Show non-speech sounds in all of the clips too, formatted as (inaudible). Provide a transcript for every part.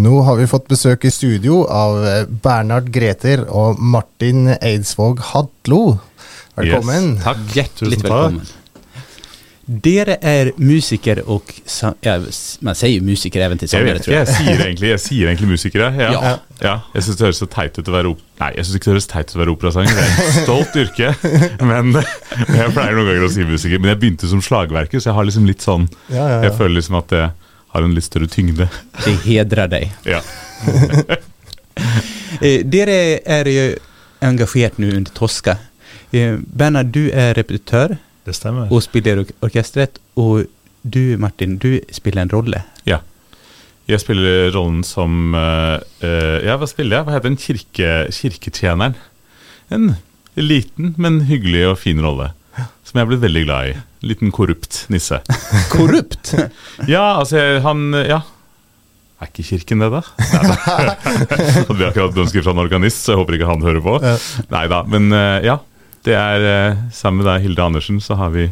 Nå har vi fått besøk i studio av eh, Bernhard Greter og Martin Eidsvåg Hadlo. Velkommen. Yes. Takk. Hjertelig välkommen. Dere er musikere og sang... ja, Man sier jo musikere even til sangere, tror jeg. jeg sier egentlig, jeg sier egentlig musikere. Ja. Ja. Ja. Jeg syns det høres så teit ut å være op Nei, jeg synes ikke det høres teit ut å være operasanger. Det er et stolt yrke. (laughs) Men jeg pleier noen ganger å si musiker. Men jeg begynte som slagverker, så jeg har liksom litt sånn. Jeg føler liksom at det har en litt større tyngde. Det hedrer deg. Ja. (laughs) Eh, dere er jo engasjert nå under Toska. Eh, Bernhard, du er repetitør Det stemmer. og spiller ork- orkestret. Og du, Martin, du spiller en rolle. ja. Jeg spiller rollen som eh, eh, Ja, hva spiller jeg? Hva heter den? Kirke, kirketjeneren. En liten, men hyggelig og fin rolle. Som jeg er blitt veldig glad i. Liten korrupt nisse. (laughs) Korrupt! (laughs) Ja, altså han Ja. Er ikke kirken det, da? (laughs) Og Vi har akkurat ønsket fra en organist, så jeg håper ikke han hører på. Ja. Nei da. Men eh, ja. Det er eh, Sammen med deg, Hilde Andersen, så har vi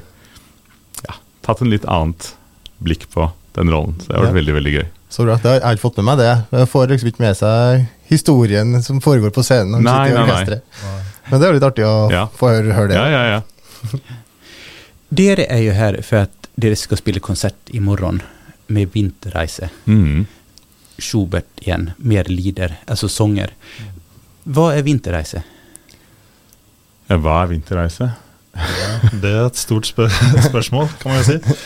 ja, tatt en litt annet blikk på den rollen. Så det har vært Ja. veldig, veldig gøy. Så bra. Jeg har ikke fått med meg det. Jeg får liksom ikke med seg historien som foregår på scenen. Nei, nei, nei. Men det er jo litt artig å få høre, høre det. Ja, ja, ja. Dere er jo her for at dere skal spille konsert i morgen med Vinterreise. Mm. Schubert igjen, mer lider, altså sanger. Hva er Vinterreise? ja. Hva er vinterreise? Ja, det er et stort spør (laughs) spørsmål, kan man jo si.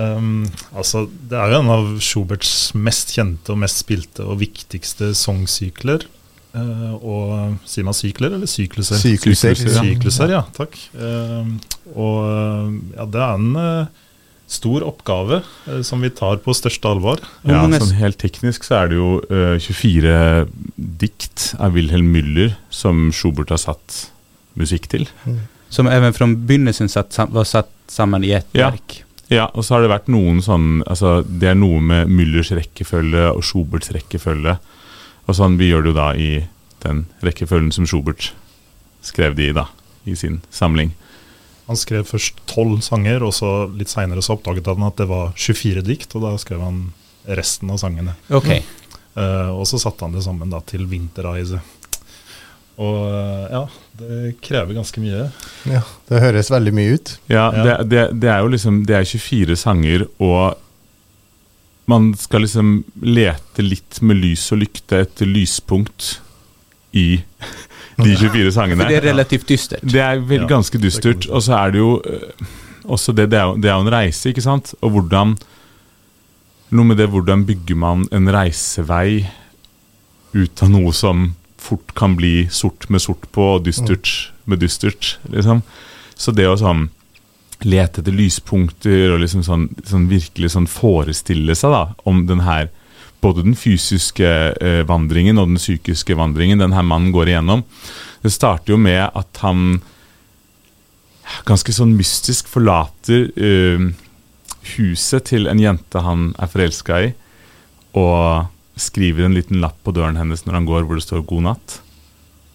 Um, altså, det er jo en av Schuberts mest kjente og mest spilte og viktigste sangsykler. Uh, og Sier man sykler eller sykluser? Sykluser. Sykluser, ja. Sykluser, ja. Takk. Um, og uh, ja, det er en uh, stor oppgave uh, som vi tar på største alvor. Ja, sånn Helt teknisk så er det jo eh, 24 dikt av Wilhelm Müller som Schubert har satt musikk til. Som even fra begynnelsen satt, var satt sammen i ett Ja. verk. Ja, og så har det vært noen sånn altså Det er noe med Müllers rekkefølge og Schuberts rekkefølge. Og sånn vi gjør det jo da i den rekkefølgen som Schubert skrev de i, da. I sin samling. Han skrev først tolv sanger, og så litt seinere så oppdaget han at det var 24 dikt, og da skrev han resten av sangene. Ok. Uh, og så satte han det sammen da til 'Vinterreise'. Og eh, ja, det krever ganske mye. Ja, det høres veldig mye ut. Ja, Ja. Det, det, det er jo liksom Det er 24 sanger, og man skal liksom lete litt med lys og lykte etter lyspunkt i (laughs) de 24 sangene. For det er relativt dystert. Det er vel ganske dystert. Og så er det jo øh, også det, det er jo, det er jo en reise, ikke sant? Og hvordan Noe med det hvordan bygger man en reisevei ut av noe som fort kan bli sort med sort på, og dystert med dystert, liksom. Så det å sånn lete etter lyspunkter og liksom sånn, sånn virkelig sånn forestille seg da om den her både den fysiske eh, vandringen og den psykiske vandringen den her mannen går igjennom. Det starter jo med at han ganske sånn mystisk forlater eh, huset til en jente han er forelska i, og skriver en liten lapp på døren hennes når han går, hvor det står 'god natt'.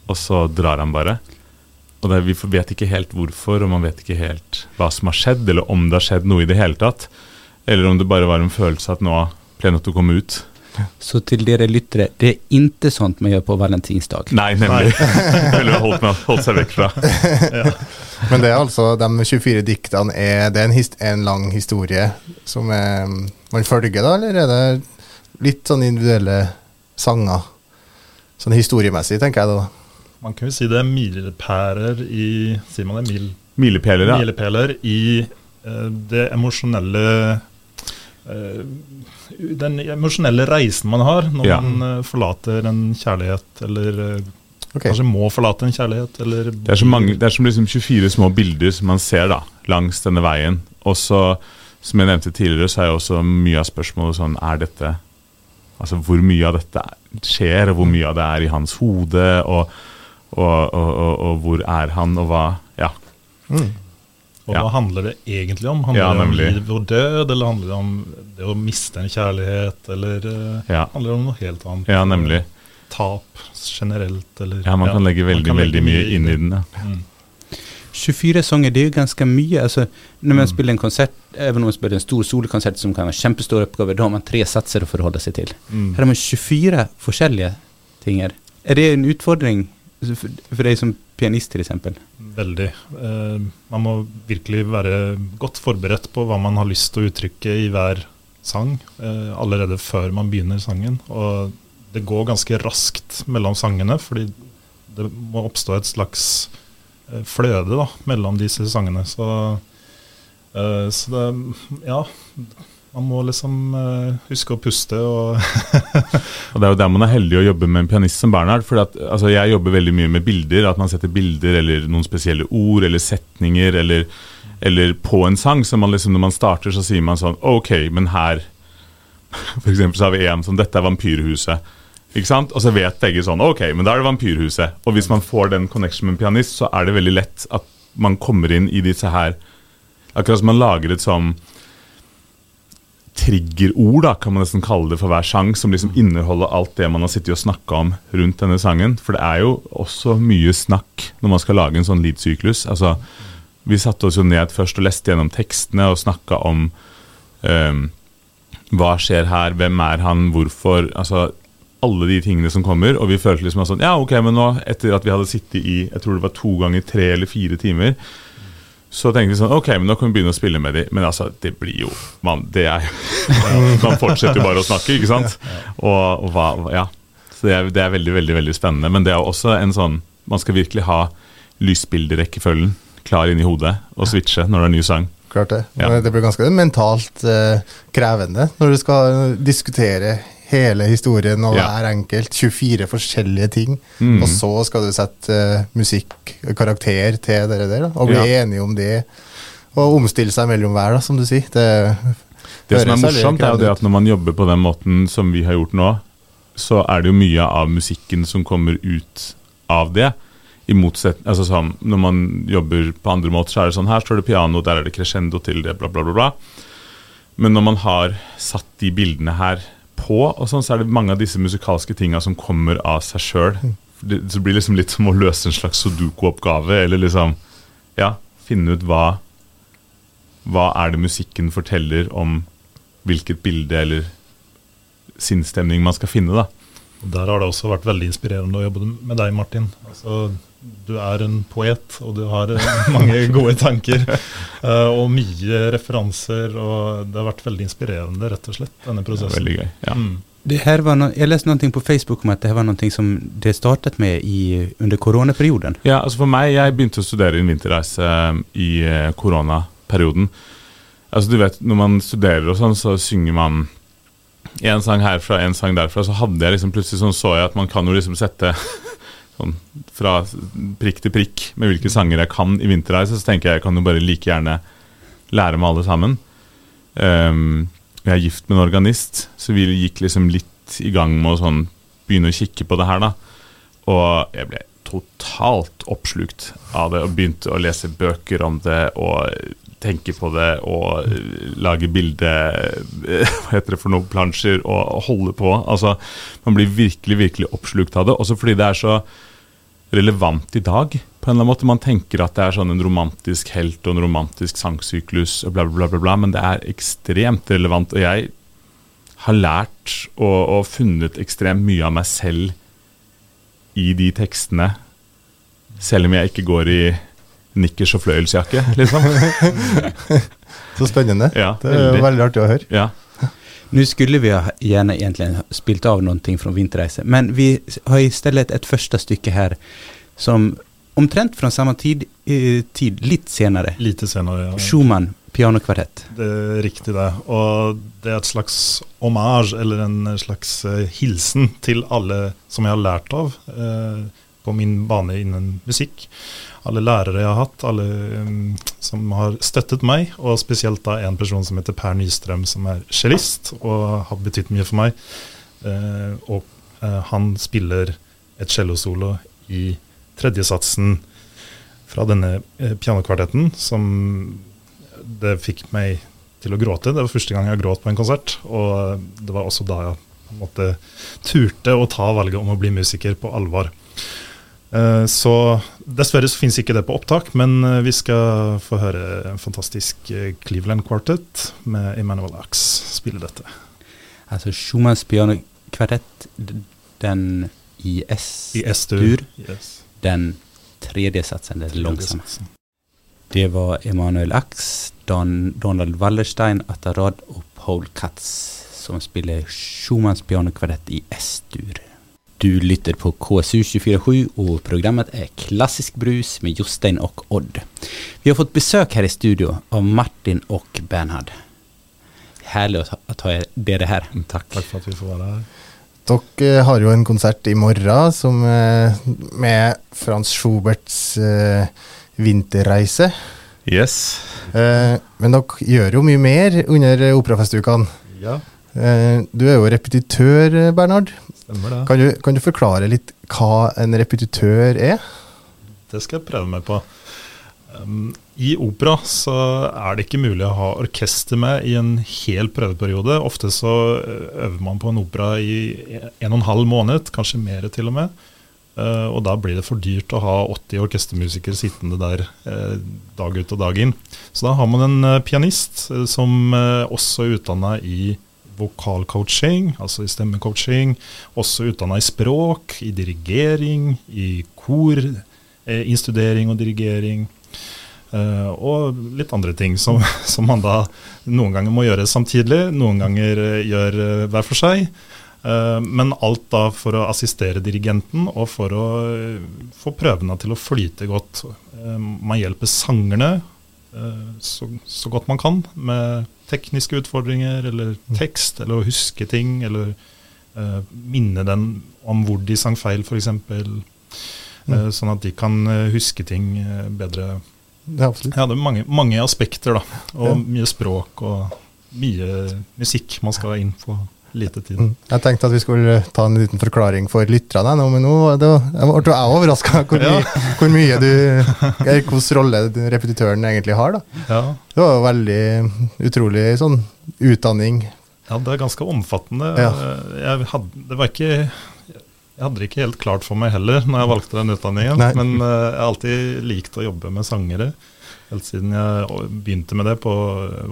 Og så drar han bare. Og det, Vi vet ikke helt hvorfor, og man vet ikke helt hva som har skjedd, eller om det har skjedd noe i det hele tatt. Eller om det bare var en følelse at nå ble det å komme ut. Så til dere lyttere, det er ikke sånt man gjør på valentinsdag. Nei, nemlig. Ville (laughs) holdt, holdt seg vekk fra. Men det er altså de 24 diktene er, det er en, hist, en lang historie som er, man følger, da, eller er det litt sånn individuelle sanger? Sånn historiemessig, tenker jeg da. Man kan jo si det er milepæler i Sier man det? Mil, Milepæler, ja. milepæler i eh, det emosjonelle eh, Den emosjonelle reisen man har når Ja. man eh, forlater en kjærlighet, eller eh, Ok. kanskje må forlate en kjærlighet, eller Det er, mange, det er som liksom 24 små bilder som man ser da, langs denne veien. Og så, som jeg nevnte tidligere, så er jo også mye av spørsmålet sånn Er dette Altså hvor mye av dette skjer, og hvor mye av det er i hans hode, og, og, og, og, og hvor er han, og hva Ja. Mm. Og Ja. hva handler det egentlig om? Handler Ja, det om liv og død, eller handler det om det å miste en kjærlighet, eller eh, Ja, handler det om noe helt annet? ja nemlig. Tap generelt, eller Ja, Man kan legge veldig, kan legge veldig mye inn i den. Ja. Mm. 24 sanger, det er jo ganske mye. Altså, når man spiller en konsert, even om man spiller en stor solokonsert som kan være kjempestor oppgave, da har man tre satser å forholde seg til. Mm. Her har man 24 forskjellige tinger. Er det en utfordring for, for deg som pianist, f.eks.? Veldig. Eh, man må virkelig være godt forberedt på hva man har lyst til å uttrykke i hver sang, eh, allerede før man begynner sangen. Og det går ganske raskt mellom sangene, fordi det må oppstå et slags eh, fløde da, mellom disse sangene. Så, eh, så det Ja. Man må liksom uh, huske å puste og (laughs) Og Det er jo der man er heldig å jobbe med en pianist som Bernhard. For at, altså, jeg jobber veldig mye med bilder. At man setter bilder eller noen spesielle ord eller setninger eller, eller på en sang. Så man liksom, når man starter, så sier man sånn OK, men her (laughs) For eksempel så har vi en som Dette er Vampyrhuset. Ikke sant? Og så vet begge sånn OK, men da er det Vampyrhuset. Og hvis man får den connection med en pianist, så er det veldig lett at man kommer inn i disse her Akkurat som man lager et sånn triggerord, da, kan man nesten kalle det for hver sang, som liksom inneholder alt det man har sittet og snakka om rundt denne sangen. For det er jo også mye snakk når man skal lage en sånn lead-syklus. Altså, vi satte oss jo ned først og leste gjennom tekstene og snakka om um, hva skjer her, hvem er han, hvorfor altså alle de tingene som kommer, og vi følte liksom sånn Ja, ok, men nå, etter at vi hadde sittet i jeg tror det var to ganger tre eller fire timer, så tenkte vi sånn Ok, men nå kan vi begynne å spille med de Men altså, det blir jo Man, det er (laughs) Man fortsetter jo bare å snakke, ikke sant? Og, og hva Ja. Så det er, det er veldig, veldig veldig spennende. Men det er også en sånn Man skal virkelig ha lysbilderekkefølgen klar inn i hodet og switche når det er ny sang. Klart det. Ja. Det blir ganske mentalt uh, krevende når du skal diskutere hele historien og Ja. hver enkelt. 24 forskjellige ting. Mm. Og så skal du sette uh, musikk, karakter til det der, da, og bli Ja. enige om det. Og omstille seg mellom hver, da, som du sier. Det, Det som er morsomt, er jo det at når man jobber på den måten som vi har gjort nå, så er det jo mye av musikken som kommer ut av det. I motsetning altså sånn, Når man jobber på andre måter, så er det sånn her står det piano, der er det crescendo til det, bla, bla, bla. bla. Men når man har satt de bildene her på, og sånn, så er det mange av disse musikalske tinga som kommer av seg sjøl. Det, det blir liksom litt som å løse en slags sudoku-oppgave, eller liksom Ja, finne ut hva Hva er det musikken forteller om hvilket bilde eller sinnsstemning man skal finne, da. Og Der har det også vært veldig inspirerende å jobbe med deg, Martin. Altså, du er en poet, og du har eh, (laughs) mange gode tanker. (laughs) eh, og mye referanser, og det har vært veldig inspirerende, rett og slett, denne Det prosessen. veldig gøy. Ja. Mm. Det her var no jeg leste noe på Facebook om at det her var noe som det startet med i, under koronaperioden. Ja, altså for meg, jeg begynte å studere en vinterreise eh, i koronaperioden. Altså du vet, Når man studerer og sånn, så synger man en sang herfra, en sang derfra. Så hadde jeg liksom plutselig sånn så jeg at man kan jo liksom sette (laughs) sånn fra prikk til prikk med hvilke sanger jeg kan i vinterreise. Så tenker jeg jeg kan jo bare like gjerne lære med alle sammen. Um, jeg er gift med en organist, så vi gikk liksom litt i gang med å sånn begynne å kikke på det her, da. Og jeg ble totalt oppslukt av det og begynte å lese bøker om det og tenke på det og lage bilde (laughs) Hva heter det for noe? Plansjer og holde på. Altså, man blir virkelig, virkelig oppslukt av det. Også fordi det er så relevant i dag. På en eller annen måte Man tenker at det er sånn en romantisk helt og en romantisk sangsyklus og bla, bla, bla, bla, men det er ekstremt relevant. Og jeg har lært og, og funnet ekstremt mye av meg selv i de tekstene, selv om jeg ikke går i nikkers og fløyelsjakke, liksom. (laughs) Så spennende. Ja, det er veldig. veldig artig å høre. Ja. Nå skulle vi ha egentlig egentligen spilt av noe fra Vinterreise, men vi har i stedet et første stykke her som omtrent fra samme tid, eh, tid lite senere. Lite senere. Ja. Schumann, pianokvartett. Det er riktig, det. Og det er et slags hommage, eller en slags eh, hilsen til alle som jeg har lært av eh, på min bane innen musikk. Alle lærere jeg har hatt, alle um, som har støttet meg, og spesielt da en person som heter Per Nystrøm, som er cellist og har betydd mye for meg. Uh, og uh, han spiller et cellosolo i tredjesatsen fra denne uh, pianokvartetten, som det fikk meg til å gråte. Det var første gang jeg gråt på en konsert, og det var også da jeg på en måte turte å ta valget om å bli musiker på alvor. Eh, Så dessverre så finnes ikke det på opptak, men eh, vi skal få høre en fantastisk eh, Cleveland Quartet med Emmanuel Axe spille dette. Altså Schumanns pianokvartett, den I S-dur. Yes. den tredje satsen, den langsomme. Det var Emanuel Ax, Don, Donald Wallerstein, Atarad og Paul Katz som spiller Schumanns pianokvartett i S-dur. Du lytter på KSU 247 og programmet er Klassisk brus med Jostein og Odd. Vi har fått besøk her i studio av Martin og Bernhard. Herlig å ha- dere her. Takk. Takk for at vi får være her. Dere har jo en konsert i morgen som, eh, med Frans Schuberts uh, vinterreise. Yes. Uh, men dere gjør jo mye mer under eh, operafestukene. Ja, Uh, du er jo repetitør, eh, Bernhard. Stemmer det. Kan du, kan du forklare litt hva en repetitør er? Det skal jeg prøve meg på. Um, I opera så er det ikke mulig å ha orkester med i en hel prøveperiode. Ofte så eh, øver man på en opera i en og en halv måned, kanskje mer til og med. Uh, og da blir det for dyrt å ha 80 orkestermusikere sittende der uh, dag ut og dag inn. Så da har man en uh, pianist som også er utdanna i vokalcoaching, altså i stemmecoaching, også utdanna i språk, i dirigering, i kor, eh, innstudering og dirigering. Uh, og litt andre ting som, (laughs) som man da noen ganger må gjøre samtidig, noen ganger eh, gjør eh, hver for seg. Uh, men alt da for å assistere dirigenten og for å få prøvene til å flyte godt. Uh, man hjelper sangerne så, så godt man kan med tekniske utfordringer eller tekst, eller å huske ting, eller uh, minne den om hvor de sang feil, f.eks. Uh, sånn at de kan eh, huske ting eh, bedre. Ja, absolutt. Ja, det er mange, mange aspekter, da. Og Ja. mye språk og mye musikk man skal inn på lite tid. Mm. Jeg tenkte at vi skulle ta en liten forklaring for lytterne, nå, men nå var jeg ble jeg overraska hvor, Ja. hvor mye du Hvilken rolle repetitøren egentlig har. da. Ja. Det var jo veldig utrolig sånn utdanning. Ja, det er ganske omfattende. Ja. Jeg, hadde, det var ikke, jeg hadde det ikke helt klart for meg heller når jeg valgte den utdanningen. Nei. Men eh, jeg har alltid likt å jobbe med sangere. Helt siden jeg begynte med det på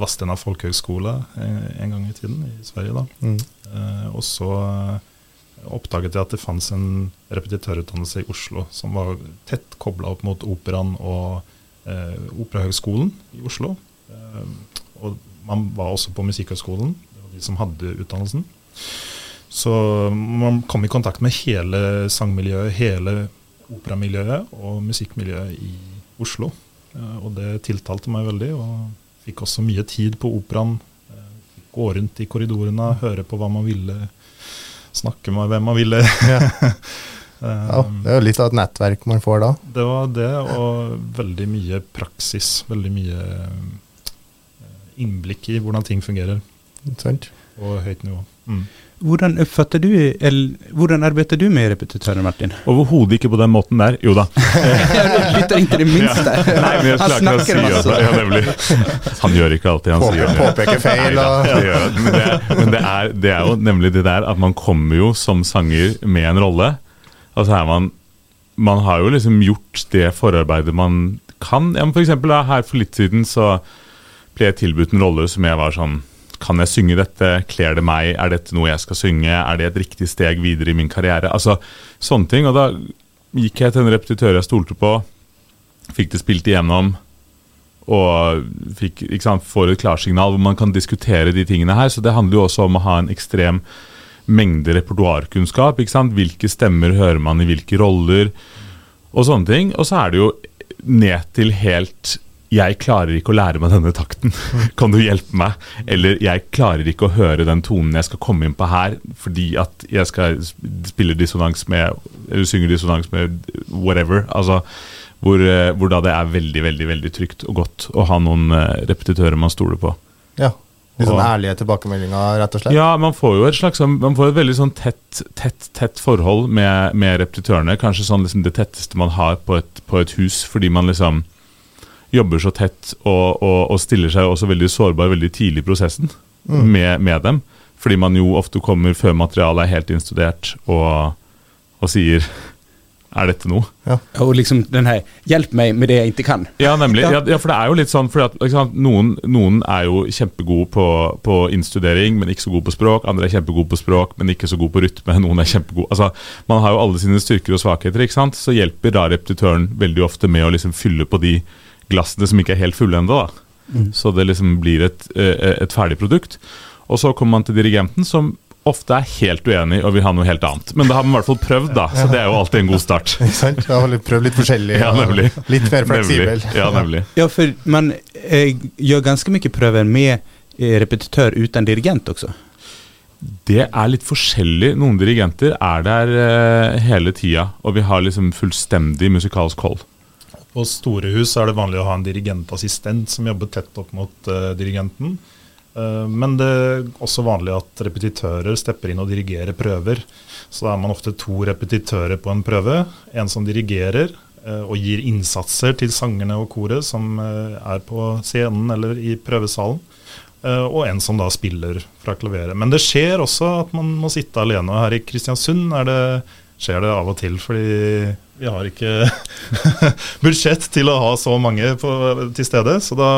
Vastena folkehøgskole en, en gang i tiden i Sverige. da. Mm. Eh, og så eh, oppdaget jeg at det fantes en repetitørutdannelse i Oslo som var tett kobla opp mot operaen og eh, Operahøgskolen i Oslo. Eh, og man var også på Musikkhøgskolen, det var de som hadde utdannelsen. Så man kom i kontakt med hele sangmiljøet, hele operamiljøet og musikkmiljøet i Oslo. Eh, og det tiltalte meg veldig, og fikk også mye tid på operaen. Eh, gå rundt i korridorene, høre på hva man ville, snakke med hvem man ville. (laughs) Eh, Ja, det er jo litt av et nettverk man får da. det var det, og veldig mye praksis. Veldig mye innblikk i hvordan ting fungerer Sant? På høyt nivå. Mm. Hvordan oppfatter du, eller hvordan arbeider du med repetitøren, Martin? Overhodet ikke på den måten der. Jo da. (laughs) Lytter ikke det minste. Nei, men jeg Han snakker si masse. det. Ja, nemlig. Han gjør ikke alltid han Påpe, sier. påpeker feil og det gjør. Men, det, men det, er, det er jo nemlig det der at man kommer jo som sanger med en rolle. Altså er man Man har jo liksom gjort det forarbeidet man kan. Ja, men for eksempel da, her for litt siden så ble jeg tilbudt en rolle som jeg var sånn Kan jeg synge dette? Kler det meg? Er dette noe jeg skal synge? Er det et riktig steg videre i min karriere? Altså sånne ting. Og da gikk jeg til en repetitør jeg stolte på, fikk det spilt igjennom og fikk, sant, får et klarsignal hvor man kan diskutere de tingene her. Så det handler jo også om å ha en ekstrem mengde repertoarkunnskap. Hvilke stemmer hører man i hvilke roller, og sånne ting. Og så er det jo ned til helt jeg klarer ikke å lære meg denne takten, kan du hjelpe meg? Eller jeg klarer ikke å høre den tonen jeg skal komme inn på her, fordi at jeg skal spille dissonans med, eller synge dissonans med whatever. Altså, hvor, eh, hvor da det er veldig, veldig veldig trygt og godt å ha noen eh, repetitører man stoler på. Ja. Litt sånn ærlige tilbakemeldinger, rett og slett. Ja, man får jo et slags sånn- Man får et veldig sånn tett, tett, tett forhold med, med repetitørene. Kanskje sånn liksom det tetteste man har på et, på et hus, fordi man liksom jobber så tett og, og, og stiller seg også veldig sårbar veldig tidlig i prosessen Mm. med, med dem. Fordi man jo ofte kommer før materialet er helt innstudert og, og sier er dette noe? Og liksom den her 'hjelp meg med det jeg ikke kan'. Ja, nemlig. Ja. Ja, ja, for det er jo litt sånn fordi at, liksom, noen, noen er jo kjempegode på, på innstudering, men ikke så gode på språk. Andre er kjempegode på språk, men ikke så gode på rytme. (laughs) Noen er kjempegode Altså, Man har jo alle sine styrker og svakheter, ikke sant? så hjelper da repetitøren veldig ofte med å liksom fylle på de glassene som ikke er helt fulle ennå. Mm. Så det liksom blir et, eh, et ferdig produkt. Og så kommer man til dirigenten, som ofte er helt uenig og vil ha noe helt annet. Men det har man i hvert fall prøvd, da, så det er jo alltid en god start. (laughs) Ikke sant? Da har prøvd litt forskjellig. Ja, nemlig. Litt mer fleksibel. Ja, nemlig. (laughs) Ja, for man eh, gjør ganske mye prøver med eh, repetitør uten dirigent også. Det er litt forskjellig. Noen dirigenter er der eh, hele tida, og vi har liksom fullstendig musikalsk hold. På store hus er det vanlig å ha en dirigentassistent som jobber tett opp mot uh, dirigenten. Uh, men det er også vanlig at repetitører stepper inn og dirigerer prøver. Så da er man ofte to repetitører på en prøve. En som dirigerer uh, og gir innsatser til sangerne og koret som er på scenen eller i prøvesalen. Og en som da spiller fra klaveret. Men det skjer også at man må sitte alene. Og her i Kristiansund er det, skjer det av og til, fordi vi har ikke (laughs) budsjett til å ha så mange på, til stede. Så da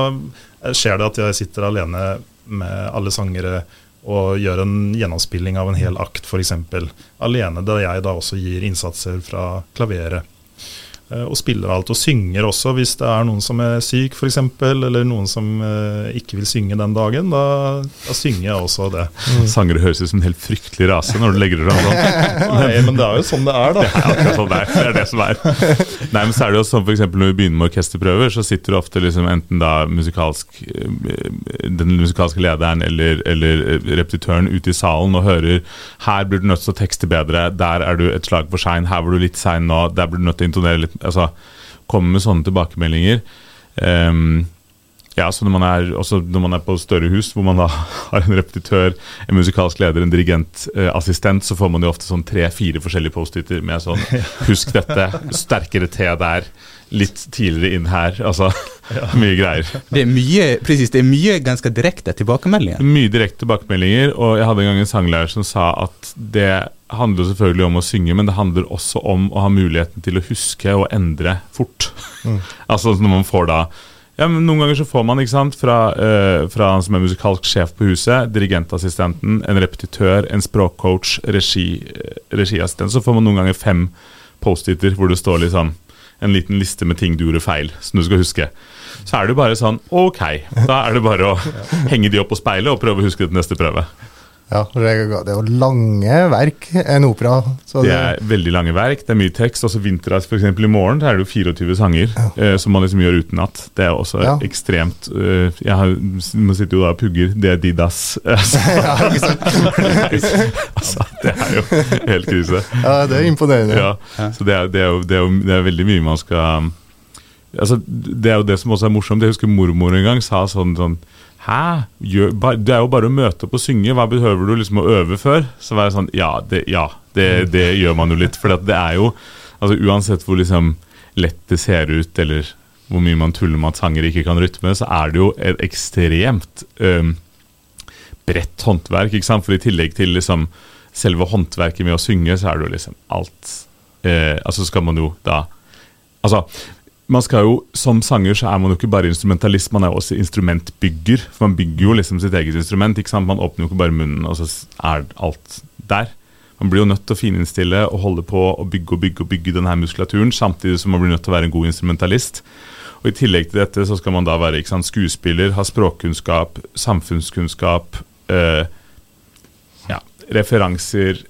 skjer det at jeg sitter alene med alle sangere og gjør en gjennomspilling av en hel akt, f.eks. Alene, der jeg da også gir innsatser fra klaveret. Eh, Og spiller alt, og synger også hvis det er noen som er syk f.eks., eller noen som eh, ikke vil synge den dagen. Da, da synger jeg også det. Sangere høres ut som en helt fryktelig rase når du legger det fram sånn. (laughs) Nei, men det er jo sånn det er, da. Det er akkurat sånn det er. Det er det som er. Nei, men så er det jo sånn eksempel Når vi begynner med orkesterprøver, så sitter du ofte liksom enten da musikalsk eh, den musikalske lederen eller, eller repetitøren ute i salen og hører her blir du nødt til å tekste bedre, der er du et slag for sein, her var du litt sein nå, der blir du nødt til å intonere litt altså Komme med sånne tilbakemeldinger. Um, ja, så når man, er, også når man er på større hus, hvor man da (laughs) har en repetitør, en musikalsk leder, en dirigentassistent, så får man jo ofte sånn tre-fire forskjellige post-iter med sånn (laughs) Husk dette, sterkere T der, litt tidligere inn her. Altså (laughs) mye greier. Det er mye, precis, det er mye ganske direkte tilbakemeldinger. Mye direkte tilbakemeldinger, og jeg hadde en gang en sanglærer som sa at det handler jo selvfølgelig om å synge, men det handler også om å ha muligheten til å huske og endre fort. (laughs) altså når man får da ja, men Noen ganger så får man ikke sant, fra, uh, fra han som er musikalsk sjef på huset, dirigentassistenten, en repetitør, en språkcoach, regi, eh, regiassistent, så får man noen ganger fem post-iter hvor det står liksom en liten liste med ting du gjorde feil, som du skal huske. Så er det bare sånn Ok, da er det bare å (laughs) henge de opp på speilet og prøve å huske det til neste prøve. Ja, det er er jo lange verk, en opera. Så Det det, er veldig lange verk, det er mye tekst. Også Vinterreis, f.eks. i morgen, der er det jo 24 sanger eh, som man liksom gjør utenat. Det er også Ja. ekstremt eh, Jeg har, man sitter jo da og pugger det er Didas. Altså, ja, ikke sant? altså, det er jo helt krise. ja, det er imponerende. Ja, så det er, det, er jo, det, er jo, det er veldig mye man skal altså, Det er jo det som også er morsomt. Jeg husker mormor en gang sa sånn, sånn Hæ? Gjør, det er jo bare å møte opp og synge. Hva behøver du liksom å øve før? Så var jeg sånn Ja, det, ja, det, det gjør man jo litt. For det er jo altså Uansett hvor liksom lett det ser ut, eller hvor mye man tuller med at sanger ikke kan rytme, så er det jo et ekstremt um, bredt håndverk. ikke sant? For i tillegg til liksom selve håndverket med å synge, så er det jo liksom alt eh, Altså skal man jo da Altså, man skal jo, Som sanger så er man jo ikke bare instrumentalist, man er jo også instrumentbygger. For man bygger jo liksom sitt eget instrument. ikke sant? Man åpner jo ikke bare munnen, og så er alt der. Man blir jo nødt til å fininnstille og holde på å bygge og bygge og bygge denne muskulaturen, samtidig som man blir nødt til å være en god instrumentalist. Og I tillegg til dette så skal man da være sant, skuespiller, ha språkkunnskap, samfunnskunnskap, øh, ja, referanser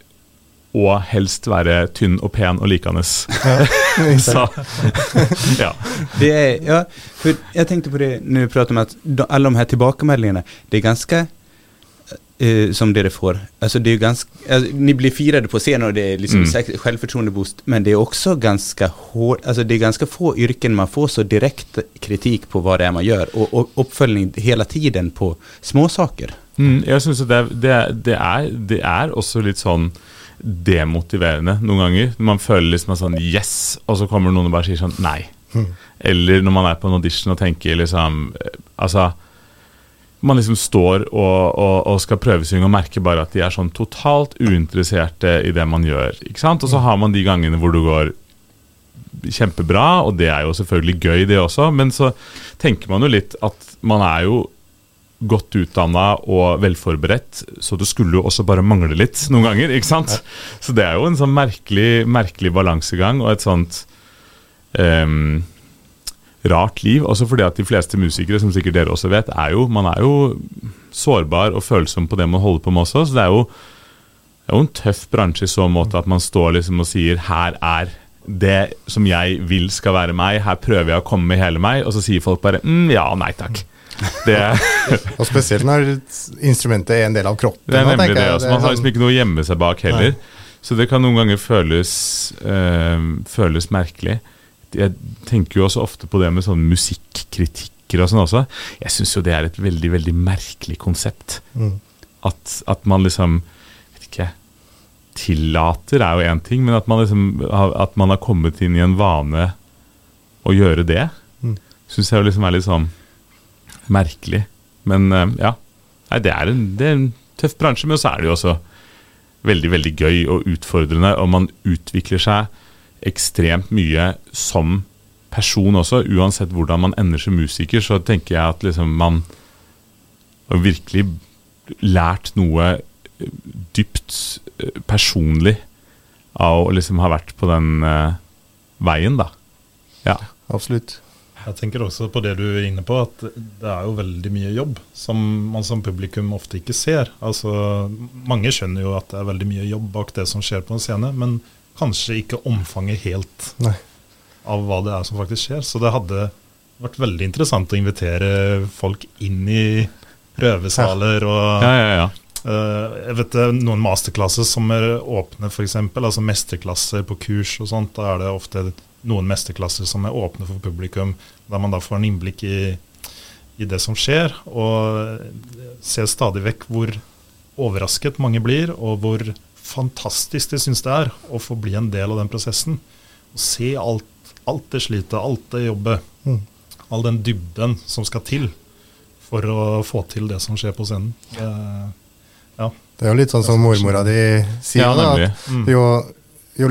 og helst være tynn og pen og likende. (laughs) så (laughs) ja. Det er, ja, for jeg tenkte på det når vi prater om at alle de her tilbakemeldingene det er ganske uh, som det det får. Altså, det er ganske, altså, ni blir firade på scenen og det er liksom Mm. säkert men det er også ganske hård, altså, det er ganske få yrken man får så direkte kritik på hva det er man gjør, og, og oppfølging hele tiden på små saker. Mm, jeg synes at det, det, det, er, det er også litt sånn demotiverende noen ganger. Man føler liksom at sånn yes, og så kommer noen og bare sier sånn nei. Eller når man er på en audition og tenker liksom eh, Altså man liksom står og, og, og skal prøvesynge og merker bare at de er sånn totalt uinteresserte i det man gjør. ikke sant? Og så har man de gangene hvor du går kjempebra, og det er jo selvfølgelig gøy, det også. Men så tenker man jo litt at man er jo godt utdanna og velforberedt, så det skulle jo også bare mangle litt noen ganger. ikke sant? Så det er jo en sånn merkelig, merkelig balansegang og et sånt um, rart liv. Også fordi at de fleste musikere, som sikkert dere også vet, er jo, man er jo sårbar og følsom på det man holder på med også. Så det er jo, det er jo en tøff bransje i så måte at man står liksom og sier 'her er det som jeg vil skal være meg', her prøver jeg å komme med hele meg, og så sier folk bare mm, 'ja, nei takk'. Det, (laughs) Og spesielt når instrumentet er en del av kroppen. det er nemlig det. Altså, man har sånn- liksom ikke noe å gjemme seg bak heller. Så det kan noen ganger føles, øh, føles merkelig. Jeg tenker jo også ofte på det med sånn musikkritikker og sånn også. Jeg syns jo det er et veldig, veldig merkelig konsept. Mm. At, at man liksom vet ikke, Tillater er jo én ting, men at man liksom at man har kommet inn i en vane å gjøre det, Mm. syns jeg jo liksom er litt sånn merkelig. Men eh, ja. Nei, det er, en, det er en tøff bransje, men så er det jo også veldig, veldig gøy og utfordrende, og man utvikler seg ekstremt mye som person også. Uansett hvordan man ender som musiker, så tenker jeg at liksom man har virkelig lært noe eh, dypt eh, personlig av å liksom ha vært på den uh, veien, da. Ja. Absolutt. Jeg tenker også på det du er inne på, at det er jo veldig mye jobb som man som publikum ofte ikke ser. Altså, mange skjønner jo at det er veldig mye jobb bak det som skjer på en scene, men kanskje ikke omfanget helt Nei. av hva det er som faktisk skjer. Så det hadde vært veldig interessant å invitere folk inn i prøvesaler og ja, ja, ja. Uh, jeg vet det noen masterklasser som er åpne, f.eks. Altså mesterklasser på kurs og sånt. Da er det ofte noen mesterklasser som er åpne for publikum, der man da får en innblikk i, i det som skjer, og ser stadig vekk hvor overrasket mange blir, og hvor fantastisk de syns det er å få bli en del av den prosessen. Og se alt, alt det slitet, alt det jobbet, Mm. all den dybden som skal til for å få til det som skjer på scenen. Det, ja. Det er jo litt sånn som mormora di sier. ja, da, at jo, jo, jo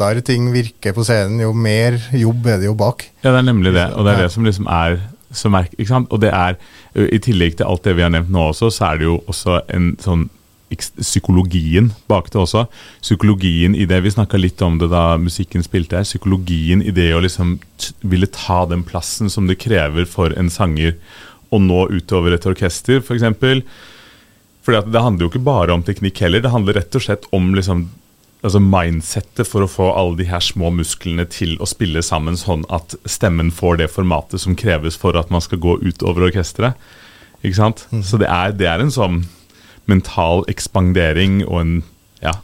lettere ting virker på scenen, jo mer jobb er det jo bak. Ja, det er nemlig det. Og det er det som liksom er så merk... Ikke sant? Og det er, i tillegg til alt det vi har nevnt nå også, så er det jo også en sånn psykologien bak det også. Psykologien i det, Vi snakka litt om det da musikken spilte her. Psykologien i det å liksom ville ta den plassen som det krever for en sanger å nå utover et orkester, f.eks. Fordi at Det handler jo ikke bare om teknikk heller, det handler rett og slett om liksom, altså mindsettet for å få alle de her små musklene til å spille sammen sånn at stemmen får det formatet som kreves for at man skal gå utover orkesteret. Ikke sant? Så det er, det er en sånn mental ekspandering og en Ja,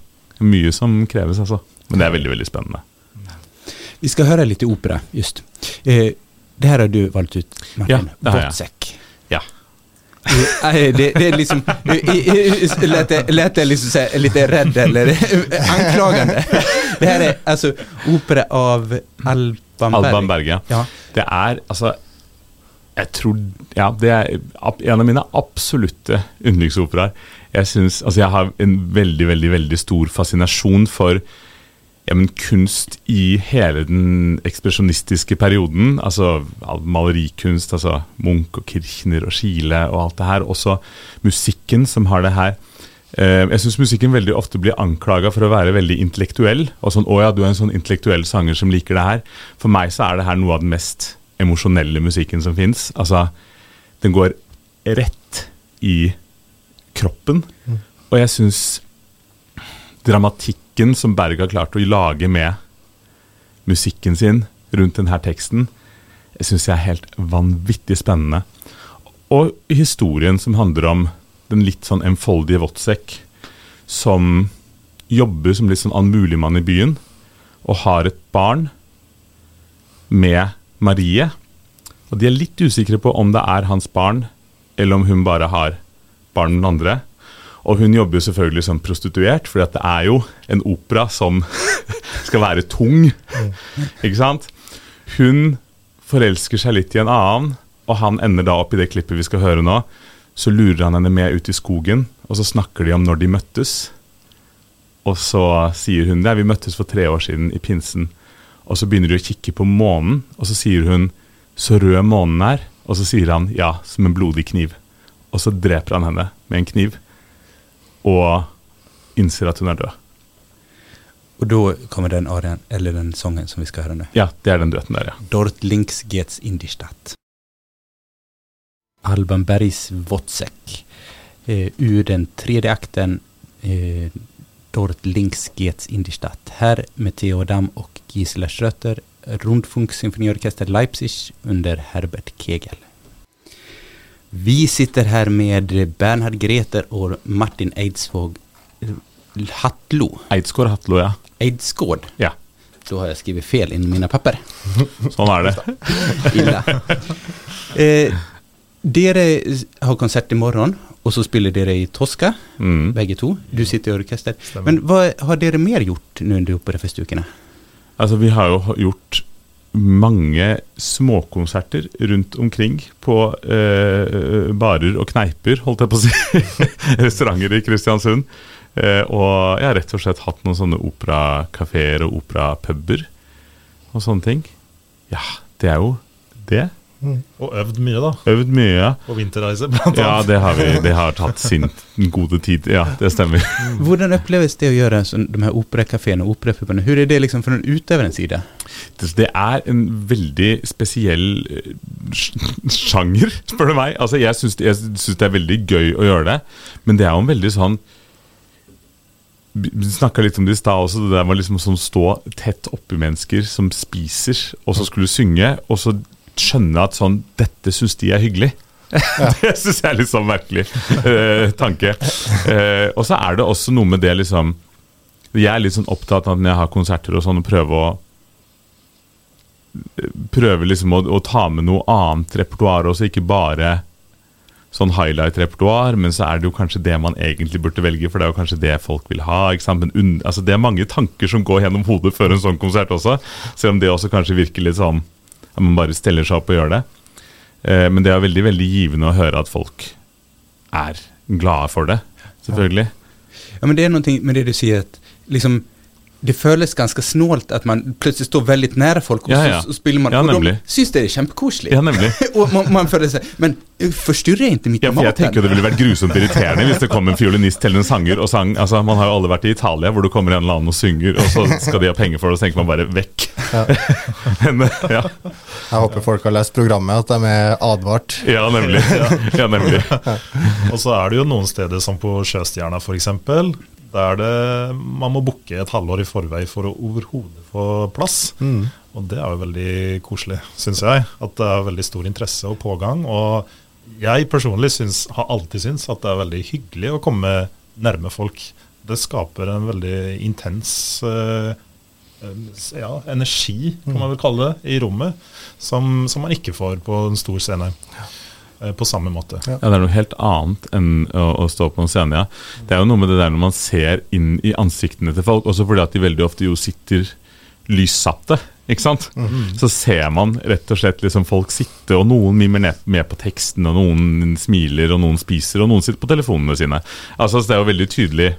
mye som kreves, altså. Men det er veldig, veldig spennende. Vi skal høre litt opera, just. Eh, det her har du valgt ut, Martin. Ja, det har jeg. Wozzeck. Ja. Eh, det, det er liksom Lät jeg lät liksom seg litt redd eller (laughs) anklagende? Det her er altså opera av Alban Berg. Alban Berge. Ja. Det er altså Jeg tror Ja, det er en av mine absolutte yndlingsoperaer. Jeg synes, altså jeg har en veldig, veldig, veldig stor fascinasjon for ja, men kunst i hele den ekspresjonistiske perioden. Altså malerikunst, altså Munch og Kirchner og Schiele og alt det her. Også musikken som har det her. Eh, jeg syns musikken veldig ofte blir anklaga for å være veldig intellektuell. Og sånn 'Å ja, du er en sånn intellektuell sanger som liker det her'. For meg så er det her noe av den mest emosjonelle musikken som fins. Altså, den går rett i kroppen. Og jeg syns dramatikken som Berg har klart å lage med musikken sin rundt denne teksten, jeg er helt vanvittig spennende. Og historien som handler om den litt sånn enfoldige Wotsek, som jobber som litt sånn allmuligmann i byen, og har et barn med Marie. Og de er litt usikre på om det er hans barn, eller om hun bare har barn med den andre. Og hun jobber jo selvfølgelig som prostituert, for det er jo en opera som (laughs) skal være tung. Ikke sant? Hun forelsker seg litt i en annen, og han ender da opp i det klippet vi skal høre nå. Så lurer han henne med ut i skogen, og så snakker de om når de møttes. Og så sier hun det. Vi møttes for tre år siden i pinsen. Og så begynner de å kikke på månen, og så sier hun 'så rød månen er', og så sier han 'ja, som en blodig kniv'. Og så dreper han henne med en kniv, og innser at hun er død. Og da kommer den arien, eller den sången som vi skal høre nå. Ja, det er den duetten der, ja. Dort links geht's in die Stadt. Alban Bergs Wotzek Eh, ur den tredje akten eh, Dort links geht's in die Stadt. Här med Theo Dam och Gisela Schröter. Rundfunksymfoniorkester Leipzig under Herbert Kegel. Vi sitter her med Bernhard Greter og Martin Eidsvåg Hatlo. Eidsgård Hatlo, ja. Eidsgård. Ja, Da har jeg skrevet fel innen mine papper. (laughs) sånn er det. (laughs) Ille. Eh, dere har konsert i morgen, og så spiller dere i Toska, Mm. begge to. Du sitter i orkester. Stemmer. Men hva har dere mer gjort nu under ukene? Altså, vi har jo gjort mange småkonserter rundt omkring på eh, barer og kneiper, holdt jeg på å si. (laughs) Restauranter i Kristiansund. Eh, og jeg har rett og slett hatt noen sånne operakafeer og operapuber og sånne ting. Ja, det er jo det. Og øvd mye, da. Øvd mye. På vinterreise, blant Ja, annet. det har vi. Det har tatt sin gode tid. Ja, det stemmer. (laughs) Hvordan oppleves det å gjøre sån, de her operakafeene og operapubene? Hvordan er det liksom från utøverens side? Det, det er en veldig spesiell eh, sjanger, spør du meg. Altså, jeg syns det er veldig gøy å gjøre det, men det er jo en veldig sånn Vi snakka litt om det i stad også, det der med liksom sånn stå tett oppi mennesker som spiser, og så skulle synge, og så skjønne at sånn Dette syns de er hyggelig. (laughs) (laughs) det syns jeg er litt sånn merkelig eh, tanke. Eh, og så er det også noe med det liksom Jeg er litt sånn opptatt av når jeg har konserter og sånn, å prøve å prøve liksom å, å ta med noe annet repertoar også, ikke bare sånn highlight-repertoar, men så er det jo kanskje det man egentlig burde velge, for det er jo kanskje det folk vil ha. ikke sant? Men altså, det er mange tanker som går gjennom hodet før en sånn konsert også, selv om det også kanskje virker litt sånn at man bare steller seg opp og gjør det. Eh, men det er veldig veldig givende å høre at folk er glade for det, selvfølgelig. Ja, men det er noe med det du sier, at liksom, det føles ganske snålt at man plutselig står veldig nære folk og Ja, ja. så, spiller man Ja, og de syns det er kjempekoselig. Ja, nemlig. (laughs) og man, man føler seg, men eh, forstyrrer jeg ikke mitt Ja, for jeg tenker det ville vært grusomt irriterende hvis det kom en fiolinist eller en sanger og sang altså Man har jo alle vært i Italia hvor det kommer en eller annen og synger, og så skal de ha penger for det, og så tenker man bare vekk. (laughs) Men, ja. Jeg håper folk har lest programmet, at de er advart. ja, nemlig. (laughs) Ja, nemlig. Og så er det jo noen steder som på Sjøstjerna f.eks. Der det, man må booke et halvår i forvei for å overhodet få plass. Og det er jo veldig koselig, syns jeg. At det er veldig stor interesse og pågang. Og jeg personlig syns, har alltid syntes at det er veldig hyggelig å komme nærme folk. Det skaper en veldig intens uh, ja, energi, kan man vel kalle det, i rommet, som, som man ikke får på en stor scene. eh, På samme måte. Ja, Det er noe helt annet enn å, å stå på en scene. Ja. Det er jo noe med det der når man ser inn i ansiktene til folk, også fordi at de veldig ofte jo sitter lyssatte. Ikke sant? Så ser man rett og slett liksom folk sitte, og noen mimer ned, med på teksten, og noen smiler, og noen spiser, og noen sitter på telefonene sine. Altså, så Det er jo veldig tydelig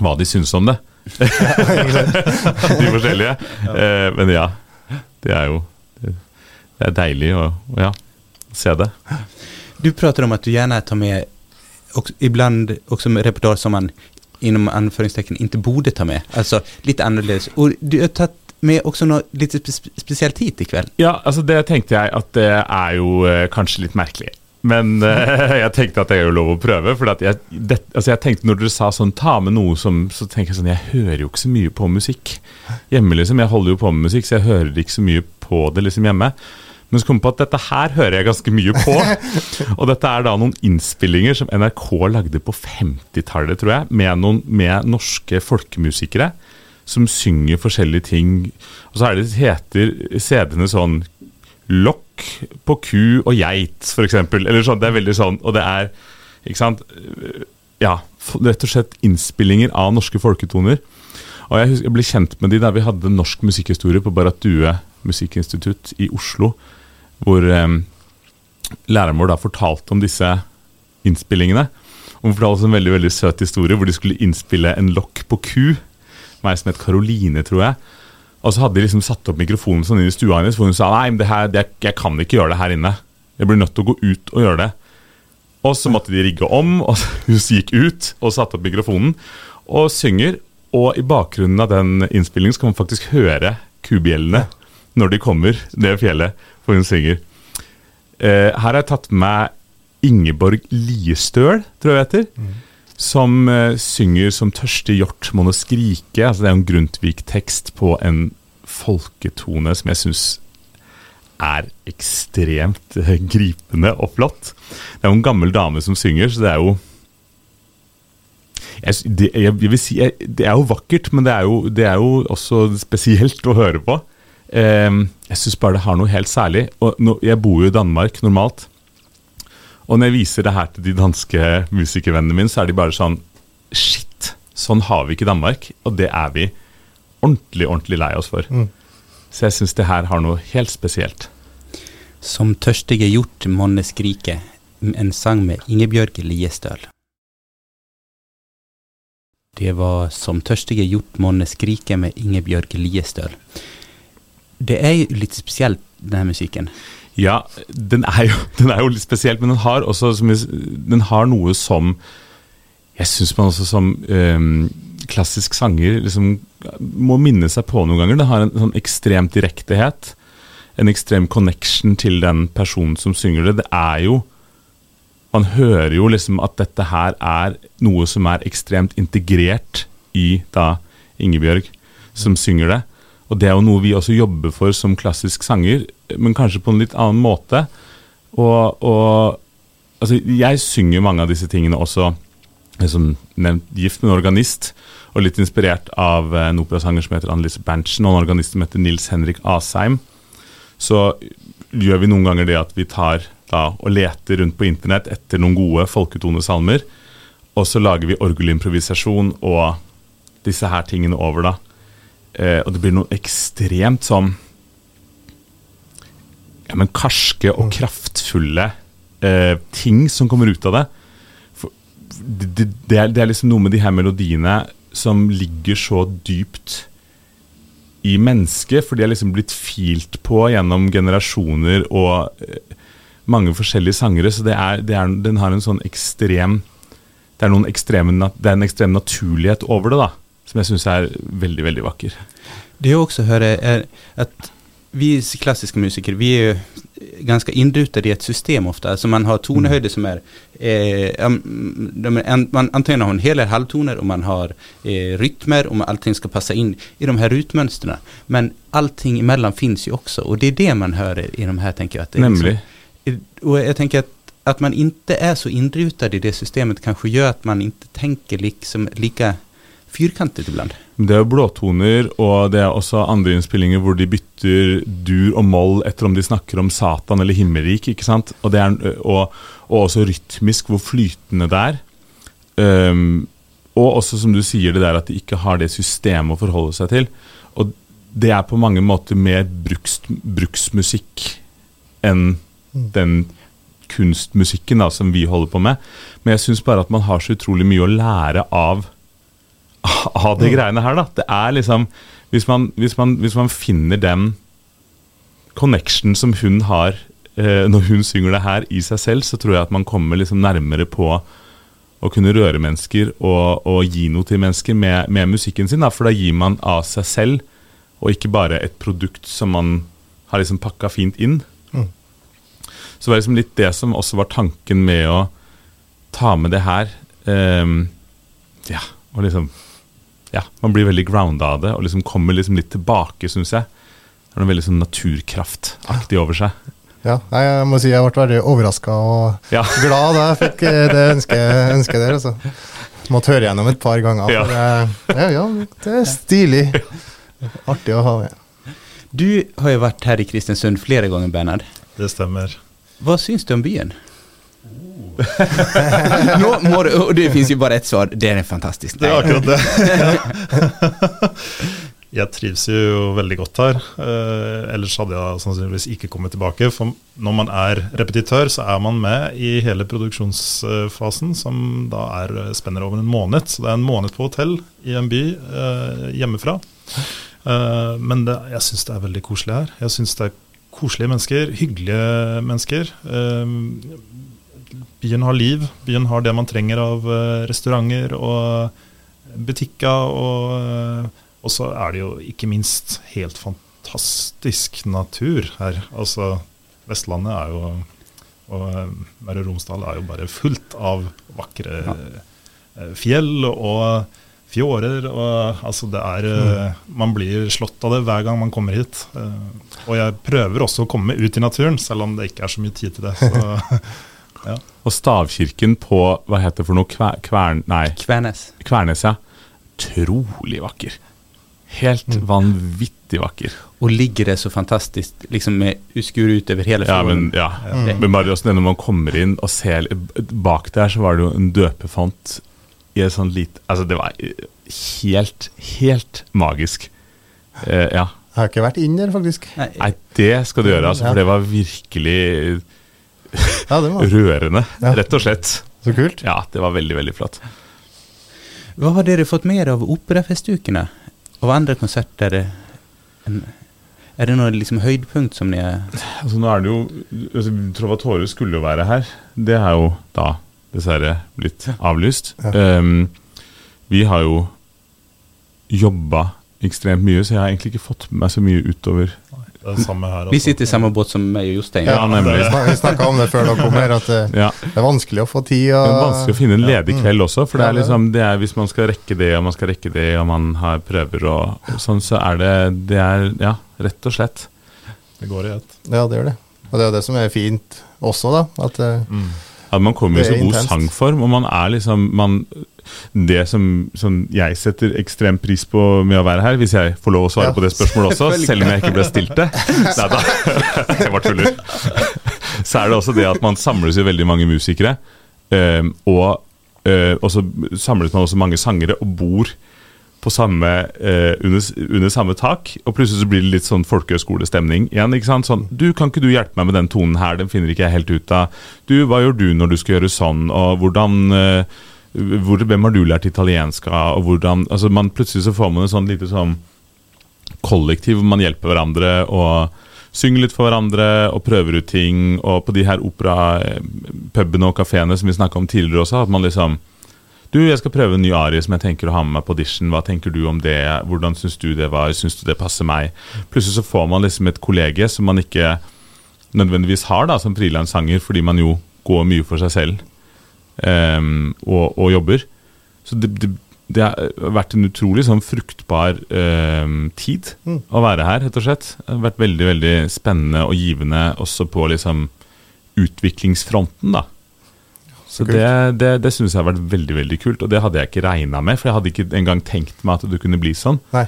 hva de syns om det. (laughs) de forskjellige. Eh, men ja, det er jo Det er deilig Og, og ja, se det. Du pratar om att du gärna tar med och ibland också med repertoar som man inom anföringstecken inte borde ta med. Alltså lite annerledes. Och du har tagit med også noe litt spe spesielt hit kveld. Ja, altså det tenkte jeg at det er jo eh, kanskje litt merkelig. Men (laughs) eh, jeg tenkte at det er jo lov å prøve. For at jeg, det, altså jeg tenkte når dere sa sånn ta med noe som Så tenker jeg sånn Jeg hører jo ikke så mye på musikk hjemme, liksom. Jeg holder jo på med musikk, så jeg hører ikke så mye på det liksom hjemme. Men så kom jeg på at dette her hører jeg ganske mye på. (laughs) Og dette er da noen innspillinger som NRK lagde på 50-tallet, tror jeg, med, noen, med norske folkemusikere som synger forskjellige ting. Og så er det heter CD-ene sånn Lokk på ku og geit, f.eks. Eller sånn. Det er veldig sånn, og det er Ikke sant? Ja, rett og slett innspillinger av norske folketoner. Og jeg, husker, jeg ble kjent med de da vi hadde norsk musikkhistorie på Barrat Due musikkinstitutt i Oslo, hvor eh, læreren vår da fortalte om disse innspillingene. Hun fortalte en veldig veldig søt historie hvor de skulle innspille en lokk på ku. Meg som het Karoline, tror jeg. Og så hadde de liksom satt opp mikrofonen sånn inn i stua hennes, hvor hun sa nei, men det her, det, jeg kan ikke gjøre det her inne. Jeg blir nødt til å gå ut og gjøre det. Og så måtte de rigge om, og (laughs) hun gikk ut og satte opp mikrofonen og synger. Og i bakgrunnen av den innspillingen så kan man faktisk høre kubjellene når de kommer ned fjellet, for hun synger. Eh, her har jeg tatt med meg Ingeborg Liestøl, tror jeg det heter. Som eh, synger som 'Tørste hjort må nå skrike'. Altså, det er en Grundtvig-tekst på en folketone som jeg syns er ekstremt eh, gripende og flott. Det er jo en gammel dame som synger, så det er jo jeg, det, jeg, jeg si, det er jo vakkert, men det er jo, det er jo også spesielt å høre på. Eh, jeg syns bare det har noe helt særlig. Og nå, jeg bor jo i Danmark normalt. Og når jeg viser det her til de danske musikervennene mine, så er de bare sånn Shit, sånn har vi ikke Danmark. Og det er vi ordentlig, ordentlig lei oss for. Mm. Så jeg syns det her har noe helt spesielt. Som tørstige hjort monne skrike, en sang med Ingebjørg Liestøl. Det var Som tørstige hjort monne skrike med Ingebjørg Liestøl. Det er jo litt spesielt, denne musikken. Ja, den er, jo, (laughs) den er jo litt spesielt, men den har også den har noe som Jeg syns man også som um, klassisk sanger liksom må minne seg på noen ganger. Det har en sånn ekstremt direktehet. En ekstrem connection til den personen som synger det. Det er jo Man hører jo liksom at dette her er noe som er ekstremt integrert i da Ingebjørg som synger det. Og det er jo noe vi også jobber for som klassisk sanger, men kanskje på en litt annen måte. Og, og altså, jeg synger mange av disse tingene også som nevnt gift med en organist, og litt inspirert av en operasanger som heter Annelise Berntsen, og en organist som heter Nils Henrik Asheim. Så gjør vi noen ganger det at vi tar da, og leter rundt på internett etter noen gode folketonesalmer, og så lager vi orgelimprovisasjon og disse her tingene over, da. Eh, og det blir noe ekstremt sånn ja, men karske og kraftfulle eh, ting som kommer ut av det. For, det, det, er, det, er, liksom noe med de her melodiene som ligger så dypt i mennesket, for de er liksom blitt filt på gjennom generasjoner og eh, mange forskjellige sangere, så det er, er, den har en sånn ekstrem det er, ekstreme, det er en ekstrem naturlighet over det, da, som jeg syns er veldig, veldig vakker. Det jeg også hører, er at vi klassiske musikere vi er ganske innrutet i et system ofte. Altså man har tonehøyde som er eh, man har en hel eller halvtoner og man har eh, rytmer og allting skal passe inn i de her rytmönstren. Men allting imellom fins jo også, og det er det man hører i de her. tenker jeg. At det Nämligen. Liksom, og jeg tenker at at man ikke er så innrutet i det systemet kanskje gjør at man ikke tenker liksom lika fyrkantet iblant. Det er blåtoner, og det er også andre innspillinger hvor de bytter dur og moll etter om de snakker om Satan eller himmelrik. ikke sant? Og, det er, og, og også rytmisk, hvor flytende det er. Um, og også, som du sier, det der at de ikke har det systemet å forholde seg til. Og det er på mange måter mer bruks, bruksmusikk enn den kunstmusikken da, som vi holder på med. Men jeg syns bare at man har så utrolig mye å lære av (laughs) av de greiene her, da. Det er liksom Hvis man, hvis man, hvis man finner den connection som hun har eh, når hun synger det her i seg selv, så tror jeg at man kommer liksom nærmere på å kunne røre mennesker og, og gi noe til mennesker med, med, musikken sin. Da. For da gir man av seg selv, og ikke bare et produkt som man har liksom pakka fint inn. Mm. Så det var liksom litt det som også var tanken med å ta med det her. Um, ja, og liksom ja, man blir veldig grounda av det og liksom kommer liksom litt tilbake, syns jeg. Det er noe veldig sånn naturkraftaktig over seg. Ja, jeg må si jeg ble veldig overraska og Ja. glad da jeg fikk eh, det ønsket, ønsket der. Altså. Måtte høre gjennom et par ganger. Ja. For ja, ja, det er stilig. Artig å ha med. Du har jo vært her i Kristiansund flere ganger, Bernhard. Det stemmer. Hva syns du om byen? (laughs) Nå må du, og det fins jo bare ett svar, det er fantastisk. fantastiskt. Det er akkurat det. (laughs) jeg trives jo veldig godt her. Eh, ellers hadde jeg sannsynligvis ikke kommet tilbake. For når man er repetitør, så er man med i hele produksjonsfasen, som da er, spenner over en måned. Så det er en måned på hotell i en by eh, hjemmefra. Eh, men det, jeg syns det er veldig koselig her. Jeg syns det er koselige mennesker, hyggelige mennesker. Eh, byen har liv. Byen har det man trenger av eh, restauranter og butikker. Og, eh, og så er det jo ikke minst helt fantastisk natur her. Altså, Vestlandet er jo og eh, Møre og Romsdal er jo bare fullt av vakre ja. fjell og fjorder. Og, altså det er, eh, Man blir slått av det hver gang man kommer hit. Eh, og jeg prøver også å komme ut i naturen, selv om det ikke er så mye tid til det. Så, (laughs) Og stavkirken på hva heter det for noe? Kver, kvern... Nei, Kvernes. Kvernes, ja. Trolig vakker. Helt vanvittig vakker. Og ligger det så fantastisk liksom med uskur utover hele Ja, men, ja. Mm. men bare også når man kommer inn og ser Bak der så var det jo en døpefont i et sånt lite Altså, det var helt, helt magisk. Eh, ja. Jeg har ikke vært inn der, faktisk. Nei, det skal du gjøre, altså, for det var virkelig Ja, det var rørende, Ja. rett og slett. så kult. Ja, det var veldig, veldig flott. Hva har dere fått mer av operafestukene? Og andre konserter? Er det noe liksom høydepunkt som ni er Altså, nå er det jo altså, Trovatore skulle jo være her. Det er jo da dessverre blitt avlyst. Ja. Um, vi har jo jobba ekstremt mye, så jeg har egentlig ikke fått med meg så mye utover. Det samme her. Vi altså. sitter i samme båt som meg og Jostein. Ja, nemlig. Vi snak- snakka om det før dere kom her, at det, Ja, det er vanskelig å få tid. Det er vanskelig å finne en ledig Ja. kveld også, for det er liksom det er, Hvis man skal rekke det, og man skal rekke det, og man har prøver og sånn, så er det Det er Ja, rett og slett. Det går i ett. Ja, det gjør det. Og det er jo det som er fint også, da. At mm. at man kommer i så god intenst. sangform, og man er liksom man, Det som, som jeg setter ekstrem pris på med å være her, hvis jeg får lov å svare Ja. på det spørsmålet også, selv om jeg ikke ble stilt det (laughs) Nei da, jeg bare tuller. Så er det også det at man samles jo veldig mange musikere, eh, og, eh, og så samles man også mange sangere og bor på samme, eh, under, under samme tak, og plutselig så blir det litt sånn folkehøyskolestemning igjen. ikke sant? Sånn, du, kan ikke du hjelpe meg med den tonen her, den finner ikke jeg helt ut av. Du, hva gjør du når du skal gjøre sånn, og hvordan eh, hvor, Hvem har du lært italiensk av, og hvordan altså man Plutselig så får man et sånn lite sånn kollektiv hvor man hjelper hverandre og synger litt for hverandre og prøver ut ting. Og på de her operapubene og kafeene som vi snakka om tidligere også, at man liksom du, jeg skal prøve en ny arie som jeg tenker å ha med meg på audition. Hva tenker du om det? Hvordan syns du det var? Syns du det passer meg? Plutselig så får man liksom et kollege som man ikke nødvendigvis har da som frilanssanger, fordi man jo går mye for seg selv ehm, og, og jobber. Så det, det, det har vært en utrolig sånn fruktbar um, tid Mm. å være her, rett og slett. Det har vært veldig veldig spennende og givende også på liksom utviklingsfronten, da. Så det, det, det syns jeg har vært veldig veldig kult, og det hadde jeg ikke regna med. For jeg hadde ikke engang tenkt meg at det kunne bli sånn. Nei.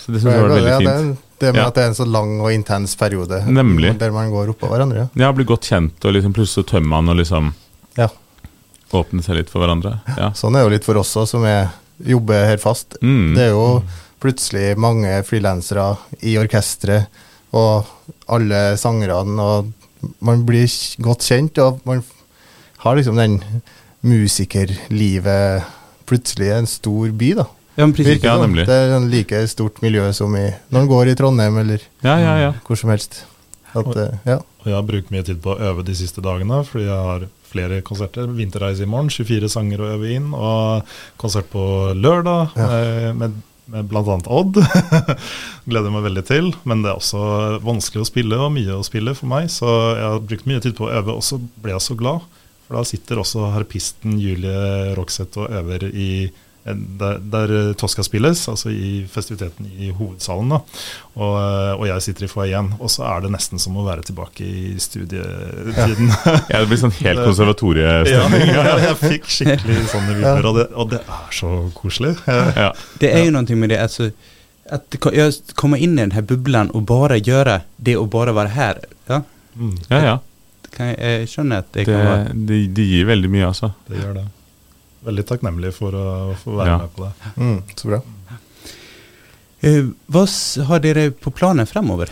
Så det syns jeg var veldig ja, det, fint. det med Ja. at det er en så lang og intens periode Nemlig. der man går oppå hverandre. Ja. Har blitt godt kjent, og liksom plutselig tømmer man og liksom Ja. Åpner seg litt for hverandre. Ja. Sånn er det jo litt for oss òg, som er, jobber her fast. Mm. Det er jo plutselig mange frilansere i orkesteret, og alle sangerne, og man blir godt kjent, og man har liksom den musikerlivet plutselig i en stor by, da. Ja, men. Virker Ja, nemlig. Det er en like stort miljø som i, når man går i Trondheim, eller ja, ja, ja. hvor som helst. At, og, ja. Og jeg har brukt mye tid på å øve de siste dagene, fordi jeg har flere konserter. Vinterreise i morgen, 24 sanger å øve inn, og konsert på lørdag Ja. eh, med, med bl.a. Odd. (laughs) Gleder meg veldig til. Men det er også vanskelig å spille, og mye å spille for meg, så jeg har brukt mye tid på å øve, og så ble jeg så glad. For da sitter også harpisten Julie Rokseth og øver i der, der Tosca spilles, altså i festiviteten i hovedsalen. da og, eh, og jeg sitter i foajeen, og så er det nesten som å være tilbake i studietiden. ja (laughs) det blir sånn helt Ja, konservatoriestemning. ja, jeg fikk skikkelig sånne vibber, og og det er så koselig. Ja. Det er jo noe med det, altså, at komme inn kommer in i den här Og bare gjøre göra det å bare være her. Ja, mm, ja, ja. kan jeg, jeg skjønner at det Det, kan være det, de gir veldig mye, altså. det gjør det. Veldig takknemlig for å få være Ja. med på det. Mm, så bra. Hva har dere på planen fremover?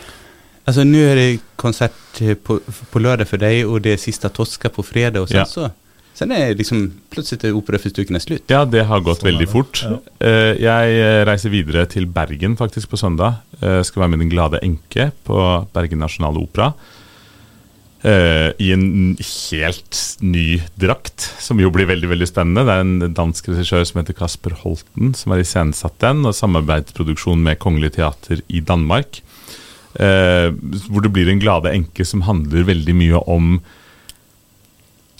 Altså Nå er det konsert eh, på, på lørdag for deg, og det er siste Toska på fredag og sånn Ja. så... Sen er liksom plutselig er operafestuken slutt. Ja, det har gått Sånn veldig fort. Ja. Eh, jeg eh, reiser videre til Bergen faktisk på søndag. Eh, skal være med Den glade enke på Bergen Nasjonale Opera. Eh, I en helt ny drakt, som jo blir veldig veldig spennende. Det er en dansk regissør som heter Kasper Holten, som har iscenesatt den, og samarbeidsproduksjon med Kongelig Teater i Danmark. Uh, hvor det blir En glade enke som handler veldig mye om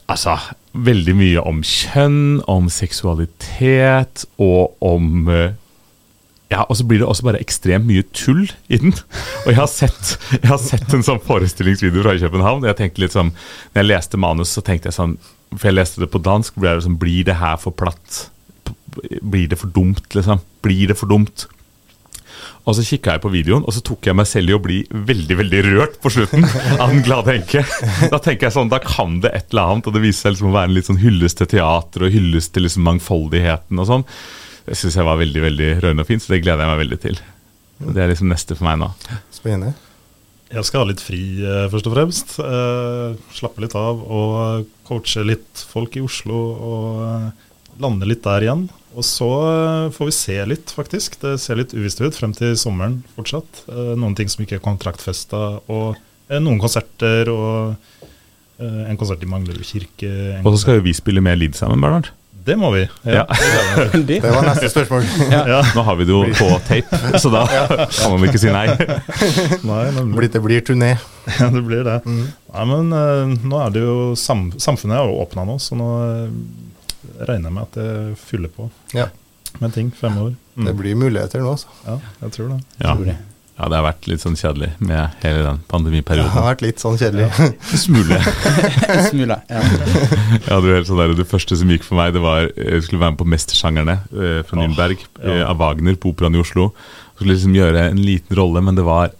Altså, veldig mye om kjønn, om seksualitet og om eh, Ja, og så blir det også bare ekstremt mye tull i den. Og jeg har sett, jeg har sett en sånn forestillingsvideo fra København. og Jeg tenkte litt sånn, når jeg leste manus, så tenkte jeg sånn For jeg leste det på dansk. Ble det sånn, Blir det her for platt? Blir det for dumt, liksom? Blir det for dumt? Og så kikka jeg på videoen, og så tok jeg meg selv i å bli veldig veldig rørt på slutten av Den glade enke. Da tenker jeg sånn, da kan det et eller annet, og det viser seg liksom å være en litt sånn hyllest til teater og hyllest til liksom mangfoldigheten og sånn. Det syns jeg var veldig veldig rørende og fint, så det gleder jeg meg veldig til. Det er liksom neste for meg nå. Spennende. Jeg skal ha litt fri, eh, først og fremst. Eh, slappe litt av og coache litt folk i Oslo og eh, lande litt der igjen. Og så eh, får vi se litt, faktisk. Det ser litt uvisst ut frem til sommeren fortsatt. Eh, noen ting som ikke er kontraktfesta, og eh, noen konserter og eh, en konsert i Manglerud kirke. Og så skal jo vi spille mer Lid sammen, Bernhard. Det må vi. Ja. Det, (laughs) Det var neste spørsmål. ja. Nå har vi det jo på tape, så da kan man ikke si nei. (laughs) Nei, men, Det blir turné. Ja, det blir det. Mm. Nei, men eh, nå er det jo sam Samfunnet er jo åpna nå, så nå eh, regner jeg med at det fyller på Ja. med ting fremover. Mm. Det blir muligheter nå, altså. Ja, jeg tror det. Ja. tror det. Ja, det har vært litt sånn kjedelig med hele den pandemiperioden. Det har vært litt sånn kjedelig. Smule. (laughs) En smula. Ja. Ja, hadde var helt sånn der, det første som gikk for meg, det var jeg skulle være med på Mestersjangerne eh, fra Åh, Nürnberg ja. eh, av Wagner på Operaen i Oslo. Jeg skulle liksom gjøre en liten rolle, men det var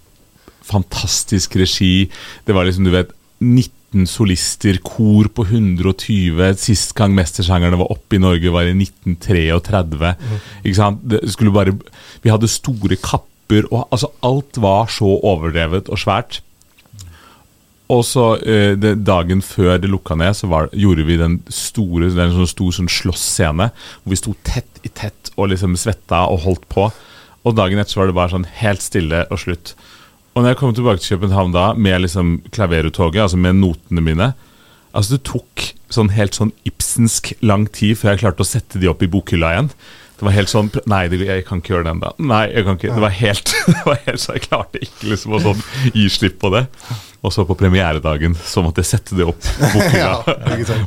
fantastisk regi. Det var liksom, du vet 19 solister, kor på 120. Sist gang Mestersjangerne var oppe i Norge, var i 1933. Ikke sant? Det skulle bare, vi hadde store kapper, og altså alt var så overdrevet og svært. Og så eh, det, Dagen før det lukka ned, så var, gjorde vi den store det sånn stor sånn slåssscene hvor vi sto tett i tett og liksom svetta og holdt på. Og dagen etter så var det bare sånn helt stille og slutt. Og når jeg kom tilbake til København da med liksom klaveruttoget, altså med notene mine Altså Det tok sånn helt sånn Ibsensk lang tid før jeg klarte å sette de opp i bokhylla igjen. Det var helt sånn Nei, jeg kan ikke gjøre den da. Nei, jeg kan ikke. Det var helt, (laughs) det var helt så Jeg klarte ikke liksom å sånn gi slipp på det. Og så på premieredagen så måtte jeg sette det opp. (laughs) Ja.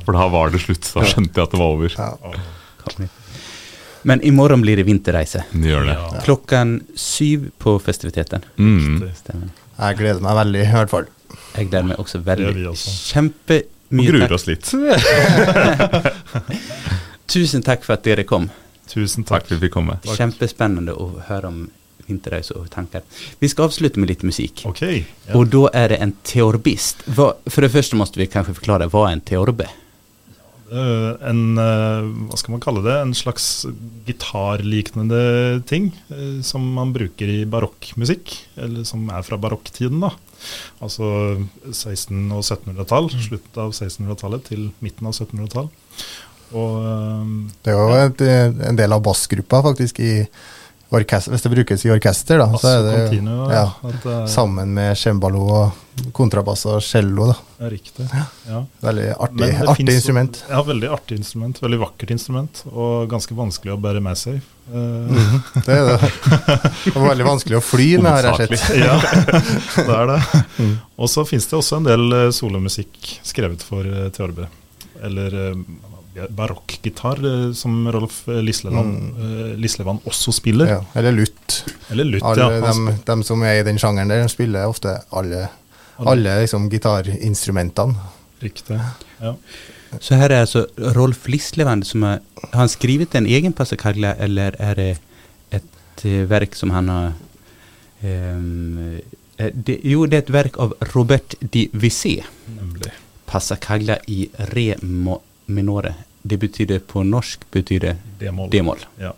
For da var det slutt. Da skjønte jeg at det var over. Ja. Men morgen blir det vinterreise. Det gjør det. Ja. Klokken syv på festiviteten. Mm. Jeg gleder meg veldig, i hvert fall. Jeg gleder meg også veldig. Kjempemye også. Og gruer oss litt. (laughs) Tusen takk for at dere kom. Tusen Takk takk. for at vi fikk komme. Takk. Kjempespennende å høre om vinterreise og tanker. Vi skal avslutte med litt musikk. Ok. Ja. Og da er det en teorbist. Hva, for det første måtte vi kanskje forklare hva er en teorbe Eh, en eh, Hva skal man kalle det? En slags gitarliknende ting eh, som man bruker i barokkmusikk. Eller som er fra barokktiden, da. Altså 1600- og 1700-tall. Slutten av 1600-tallet til midten av 1700-tall. Og eh, Det er jo et, en del av bassgruppa, faktisk, i orkester, hvis det brukes i orkester. da, så er det continue, ja, at er, sammen med cembalo og kontrabass og cello. da. riktig. Ja. Veldig artig, artig finnes- instrument. Ja, veldig artig instrument. Veldig vakkert instrument. Og ganske vanskelig å bære med seg. Uh. Det er det. Det var veldig vanskelig å fly med, (laughs) har jeg sett. Ja, (laughs) det er det. Mm. Og så finnes det også en del eh, solomusikk skrevet for uh, Teorbe. Eller uh, barokkgitar, eh, som Rolf eh, Lisleland, mm. Lisleland også spiller. Ja, eller lutt. Eller lutt, Alle ja. de, dem, dem som er i den sjangeren der, spiller ofte alle, Alle. alle liksom, gitarinstrumentene. Riktig. Ja. Så her er altså Rolf Lislevand som har, har han skrevet en egen passacaglia, eller er det et eh, verk som han har ehm, eh, det, Jo, det er et verk av Robert de Vissé. Nemlig. Passacaglia i re mo, minore. Det betyr på norsk betyr D-moll. d-moll. Ja.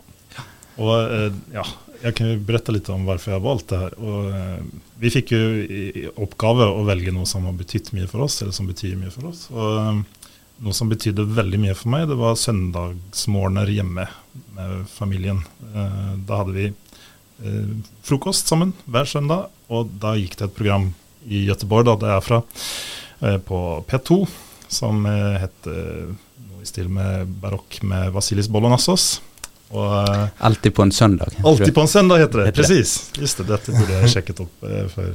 Og eh, ja, jeg kan jo berette litt om hvorfor jeg har valgt det her. Og, eh, vi fikk jo i oppgave å velge noe som har betydd mye for oss, eller som betyr mye for oss. Og eh, noe som betydde veldig mye for meg, det var søndagsmorgener hjemme med familien. Da hadde vi frokost sammen hver søndag, og da gikk det et program i Gøteborg, da det er fra, på P2, som eh, het eh, noe i stil med barokk med Vasilis Bolonassos. Eh, Alltid på en søndag. Alltid på en søndag heter det. presis. Just det, dette burde jeg sjekket opp eh, før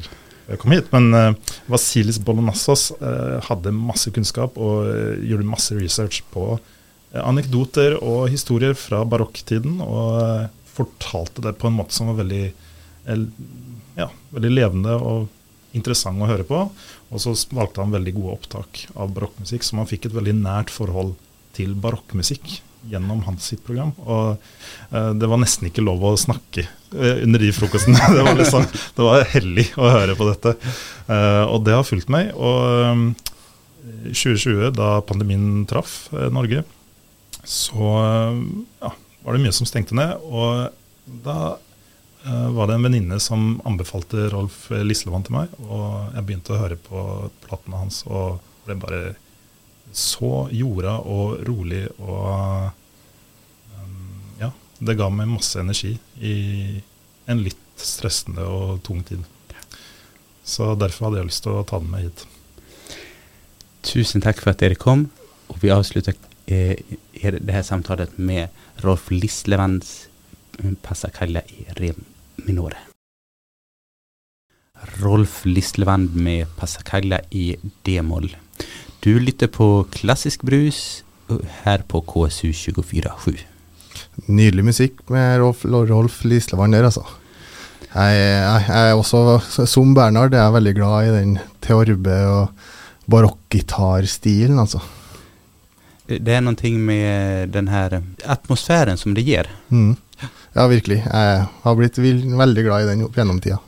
jeg kom hit. Men eh, Vasilis Bolonassos eh, hadde masse kunnskap og gjorde masse research på anekdoter og historier fra barokktiden. Og fortalte det på en måte som var veldig, ja, veldig levende og interessant å høre på. Og så valgte han veldig gode opptak av barokkmusikk, så man fikk et veldig nært forhold til barokkmusikk gjennom hans sitt program. Og uh, det var nesten ikke lov å snakke uh, under de frokostene. (laughs) det, var liksom, var hellig å høre på dette. Uh, og det har fulgt meg. Og um, 2020, da pandemien traff Norge, så ja, var det mye som stengte ned. Og da var det en venninne som anbefalte Rolf Lislevann til meg. Og jeg begynte å høre på platene hans og ble bare så jorda og rolig og um, Ja, det ga meg masse energi i en litt stressende og tung tid. Så derfor hadde jeg lyst til å ta den med hit. Tusen takk for at dere kom. Og vi avslutter eh, det her samtalet med Rolf Lislevands eh, i re minore. Rolf Lislevand med Passacaglia i d-moll. Du lytter på Klassisk brus her på KSU 247. Nydelig musikk med Rolf, Rolf Lislevann der, altså. Jeg, jeg, jeg er også, som Bernhard, er jeg veldig glad i den teorbe og barokkgitarstilen, altså. Det det er noe med den her atmosfæren som det gir. Mm. Ja, virkelig. Jeg har blitt veldig glad i den opp gjennom tida.